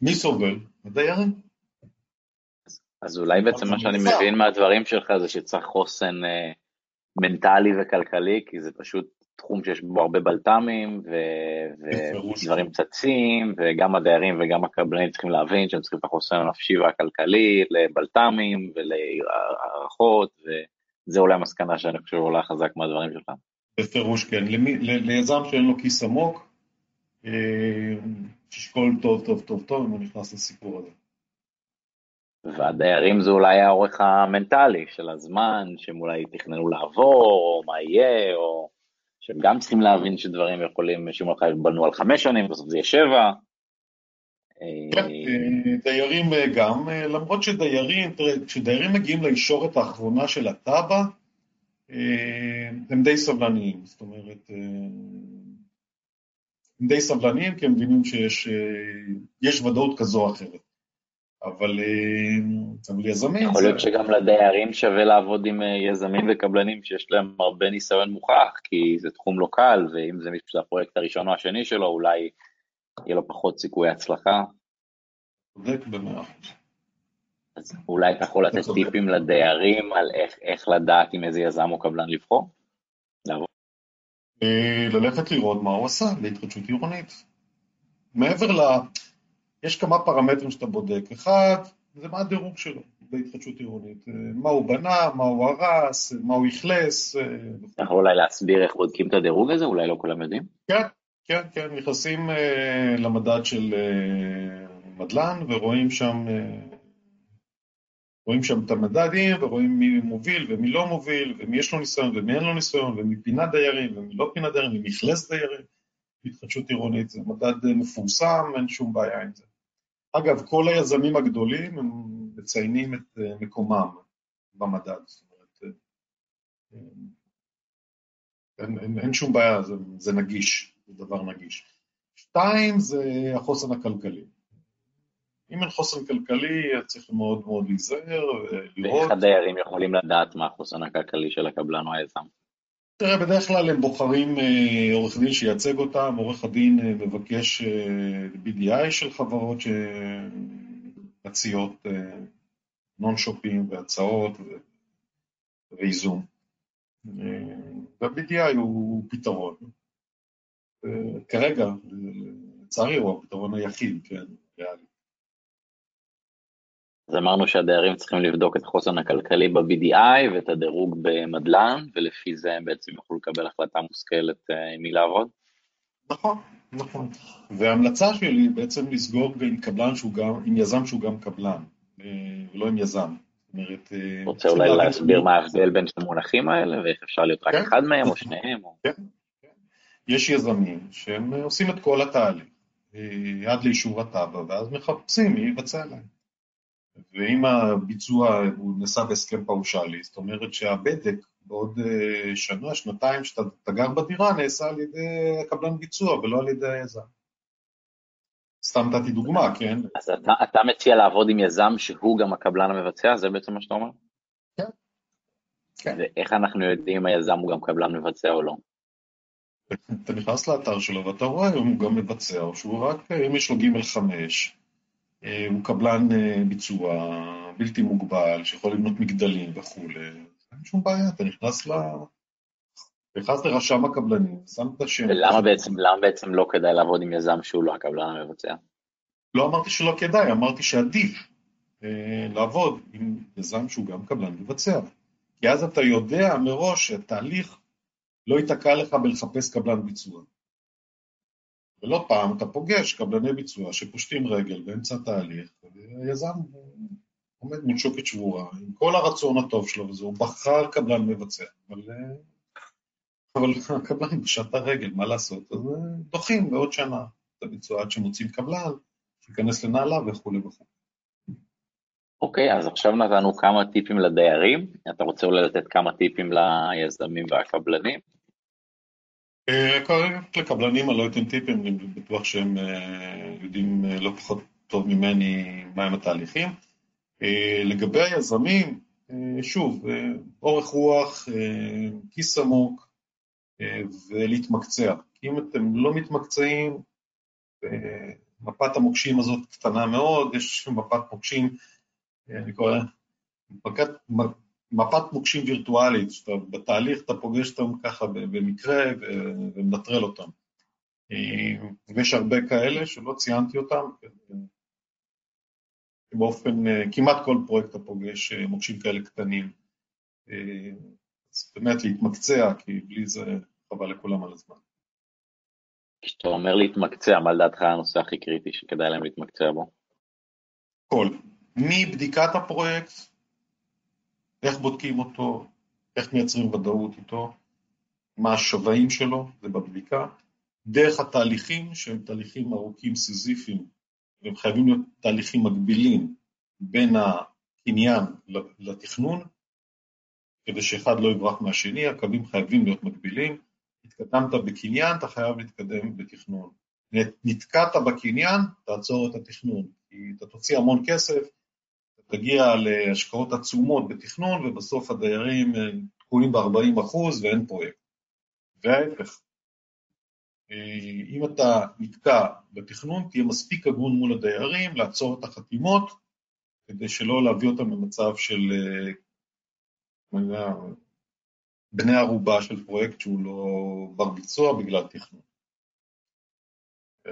מי סובל? הדיירים. אז אולי בעצם מה שאני מבין מהדברים שלך זה שצריך חוסן אה, מנטלי וכלכלי, כי זה פשוט תחום שיש בו הרבה בלת"מים, ודברים צצים, וגם הדיירים וגם הקבלנים צריכים להבין שהם צריכים את החוסן הנפשי והכלכלי לבלת"מים ולהערכות, וזה אולי המסקנה שאני חושב עולה חזק מהדברים שלך. בפירוש כן, ליזם שאין לו כיס עמוק, אה, תשקול טוב טוב טוב טוב אם הוא נכנס לסיפור הזה. והדיירים זה אולי האורך המנטלי של הזמן, שהם אולי תכננו לעבור, או מה יהיה, או שהם גם צריכים להבין שדברים יכולים, שאם לך בנו על חמש שנים, בסוף זה יהיה שבע. כן, אה, דיירים אה, גם, אה, למרות שדיירים, תראה, כשדיירים מגיעים לישורת האחרונה של התב"ע, הם די סבלניים, זאת אומרת, הם די סבלניים כי הם מבינים שיש ודאות כזו או אחרת. אבל, אה, יזמים... יכול להיות שגם לדיירים שווה לעבוד עם אה, יזמים וקבלנים שיש להם הרבה ניסיון מוכח, כי זה תחום לא קל, ואם זה הפרויקט הראשון או השני שלו, אולי יהיה לו פחות סיכוי הצלחה. צודק במאה אחוז. אז אולי אתה יכול לתת טיפים לדיירים על איך, איך לדעת עם איזה יזם או קבלן לבחור? אה, ללכת לראות מה הוא עשה להתחדשות עירונית. מעבר ל... יש כמה פרמטרים שאתה בודק. אחד, זה מה הדירוג שלו בהתחדשות עירונית. מה הוא בנה, מה הוא הרס, מה הוא אכלס. אתה יכול אולי להסביר איך בודקים את הדירוג הזה? אולי לא כולם יודעים? כן, כן, כן, נכנסים uh, למדד של uh, מדלן ורואים שם, uh, רואים שם את המדדים ורואים מי מוביל ומי לא מוביל ומי יש לו ניסיון ומי אין לו ניסיון ומי פינת דיירים ומי לא פינת דיירים ומי אכלס דיירים. התחדשות עירונית, זה מדד מפורסם, אין שום בעיה עם זה. אגב, כל היזמים הגדולים הם מציינים את אה, מקומם במדד, זאת אומרת, אה, אה, אין, אין, אין שום בעיה, זה, זה נגיש, זה דבר נגיש. שתיים, זה החוסן הכלכלי. אם אין חוסן כלכלי, צריך מאוד מאוד להיזהר ולראות. ואיך הדיירים יכולים לדעת מה החוסן הכלכלי של הקבלן או היזם? תראה, בדרך כלל הם בוחרים אה, עורך דין שייצג אותם, עורך הדין אה, מבקש אה, BDI של חברות שמציעות נון שופים והצעות ואיזון. וה-BDI הוא פתרון. כרגע, לצערי, הוא הפתרון היחיד, כן, ריאלי. אז אמרנו שהדיירים צריכים לבדוק את החוסן הכלכלי ב-BDI ואת הדירוג במדל"ן, ולפי זה הם בעצם יוכלו לקבל החלטה מושכלת אה, עם מי לעבוד. נכון, נכון. וההמלצה שלי היא בעצם לסגור עם קבלן שהוא גם, עם יזם שהוא גם קבלן, אה, ולא עם יזם. אומרת... אה, רוצה אולי להסביר מה ההבדל בין שני המונחים האלה, ואיך אפשר להיות רק כן. אחד מהם או שניהם? כן, כן. יש יזמים שהם עושים את כל התהליך עד לאישור התב"ע, ואז מחפשים מי יבצע להם. ואם הביצוע הוא נעשה בהסכם פאושלי, זאת אומרת שהבדק בעוד אה, שנה, שנתיים, שאתה גר בדירה, נעשה על ידי הקבלן ביצוע ולא על ידי היזם. סתם נתתי דוגמה, כן? אז אתה, אתה מציע לעבוד עם יזם שהוא גם הקבלן המבצע? זה בעצם מה שאתה אומר? כן. כן. ואיך אנחנו יודעים אם היזם הוא גם קבלן מבצע או לא? אתה נכנס לאתר שלו ואתה רואה אם הוא גם מבצע או שהוא רק, אם יש לו ג' חמש, אה, הוא קבלן אה, ביצוע בלתי מוגבל, שיכול לבנות מגדלים וכולי, אין שום בעיה, אתה נכנס ל... נכנס לרשם הקבלנים, שם את השם. ולמה בעצם, למה בעצם לא כדאי לעבוד עם יזם שהוא לא הקבלן המבצע? לא אמרתי שלא כדאי, אמרתי שעדיף אה, לעבוד עם יזם שהוא גם קבלן מבצע. כי אז אתה יודע מראש שהתהליך לא ייתקע לך בלחפש קבלן ביצוע. ולא פעם אתה פוגש קבלני ביצוע שפושטים רגל באמצע התהליך, ויזם עומד מול שוקת שבורה, עם כל הרצון הטוב שלו וזה, הוא בחר קבלן מבצע, אבל, אבל הקבלן פשט הרגל, מה לעשות? אז דוחים בעוד שנה את הביצוע עד שמוצאים קבלן, שייכנס לנעלה וכולי וכולי. אוקיי, okay, אז עכשיו נתנו כמה טיפים לדיירים, אתה רוצה אולי לתת כמה טיפים ליזמים והקבלנים? אה, לקבלנים אני לא אתן טיפים, אני בטוח שהם אה, יודעים אה, לא פחות טוב ממני מהם התהליכים. לגבי היזמים, שוב, אורך רוח, כיס עמוק ולהתמקצע. כי אם אתם לא מתמקצעים, מפת המוקשים הזאת קטנה מאוד, יש מפת מוקשים, אני קורא, מפת מוקשים וירטואלית, שאתה בתהליך אתה פוגש אותם ככה במקרה ומנטרל אותם. אה, ויש הרבה כאלה שלא ציינתי אותם, באופן, אה, כמעט כל פרויקט אתה פוגש אה, מוקשים כאלה קטנים. אז באמת להתמקצע, כי בלי זה חבל לכולם על הזמן. כשאתה אומר להתמקצע, מה לדעתך הנושא הכי קריטי שכדאי להם להתמקצע בו? כל. מבדיקת הפרויקט, איך בודקים אותו, איך מייצרים ודאות איתו, מה השווים שלו, זה בבדיקה, דרך התהליכים שהם תהליכים ארוכים סיזיפיים, והם חייבים להיות תהליכים מקבילים בין הקניין לתכנון, כדי שאחד לא יברח מהשני, הקווים חייבים להיות מקבילים. התקדמת בקניין, אתה חייב להתקדם בתכנון. נתקעת בקניין, תעצור את התכנון, כי אתה תוציא המון כסף, תגיע להשקעות עצומות בתכנון, ובסוף הדיירים אה, תקועים ב-40% ואין פרויקט. וההפך, אה, אם אתה נתקע בתכנון, תהיה מספיק הגון מול הדיירים, לעצור את החתימות, כדי שלא להביא אותם למצב של אה, בני ערובה של פרויקט שהוא לא בר ביצוע בגלל תכנון.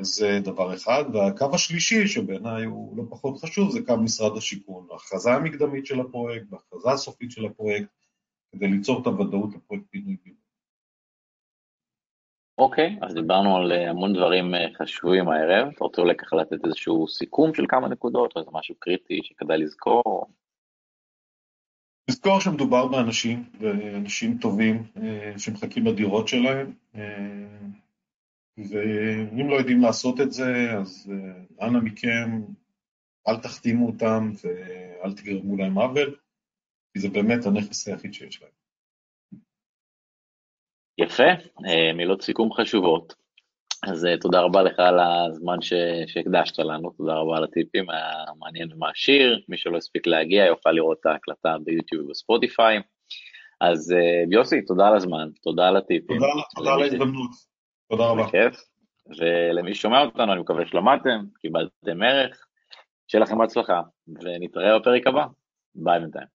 זה דבר אחד, והקו השלישי, שבעיניי הוא לא פחות חשוב, זה קו משרד השיכון, ההכרזה המקדמית של הפרויקט וההכרזה הסופית של הפרויקט, כדי ליצור את הוודאות לפרויקט פינוי-בינוי. אוקיי, okay, אז דיברנו על אה, המון דברים אה, חשובים הערב, אתה רוצה אולי ככה לתת איזשהו סיכום של כמה נקודות, או איזה משהו קריטי שכדאי לזכור? לזכור שמדובר באנשים, ואנשים טובים אה, שמחכים לדירות שלהם, ואם לא יודעים לעשות את זה, אז אה, אנא מכם, אל תחתימו אותם ואל תגרמו להם עוול, כי זה באמת הנכס היחיד שיש להם. יפה, אה, מילות סיכום חשובות. אז אה, תודה רבה לך על הזמן ש... שהקדשת לנו, תודה רבה על הטיפים, היה מעניין ומעשיר. מי שלא הספיק להגיע יוכל לראות את ההקלטה ביוטיוב ובספוטיפיי. אז יוסי, תודה על הזמן, תודה על הטיפים. תודה, תודה על ההזדמנות. תודה רבה. בכיף. ולמי ששומע אותנו, אני מקווה שלמדתם, קיבלתם ערך, שיהיה לכם הצלחה, ונתראה בפרק הבא. ביי בינתיים.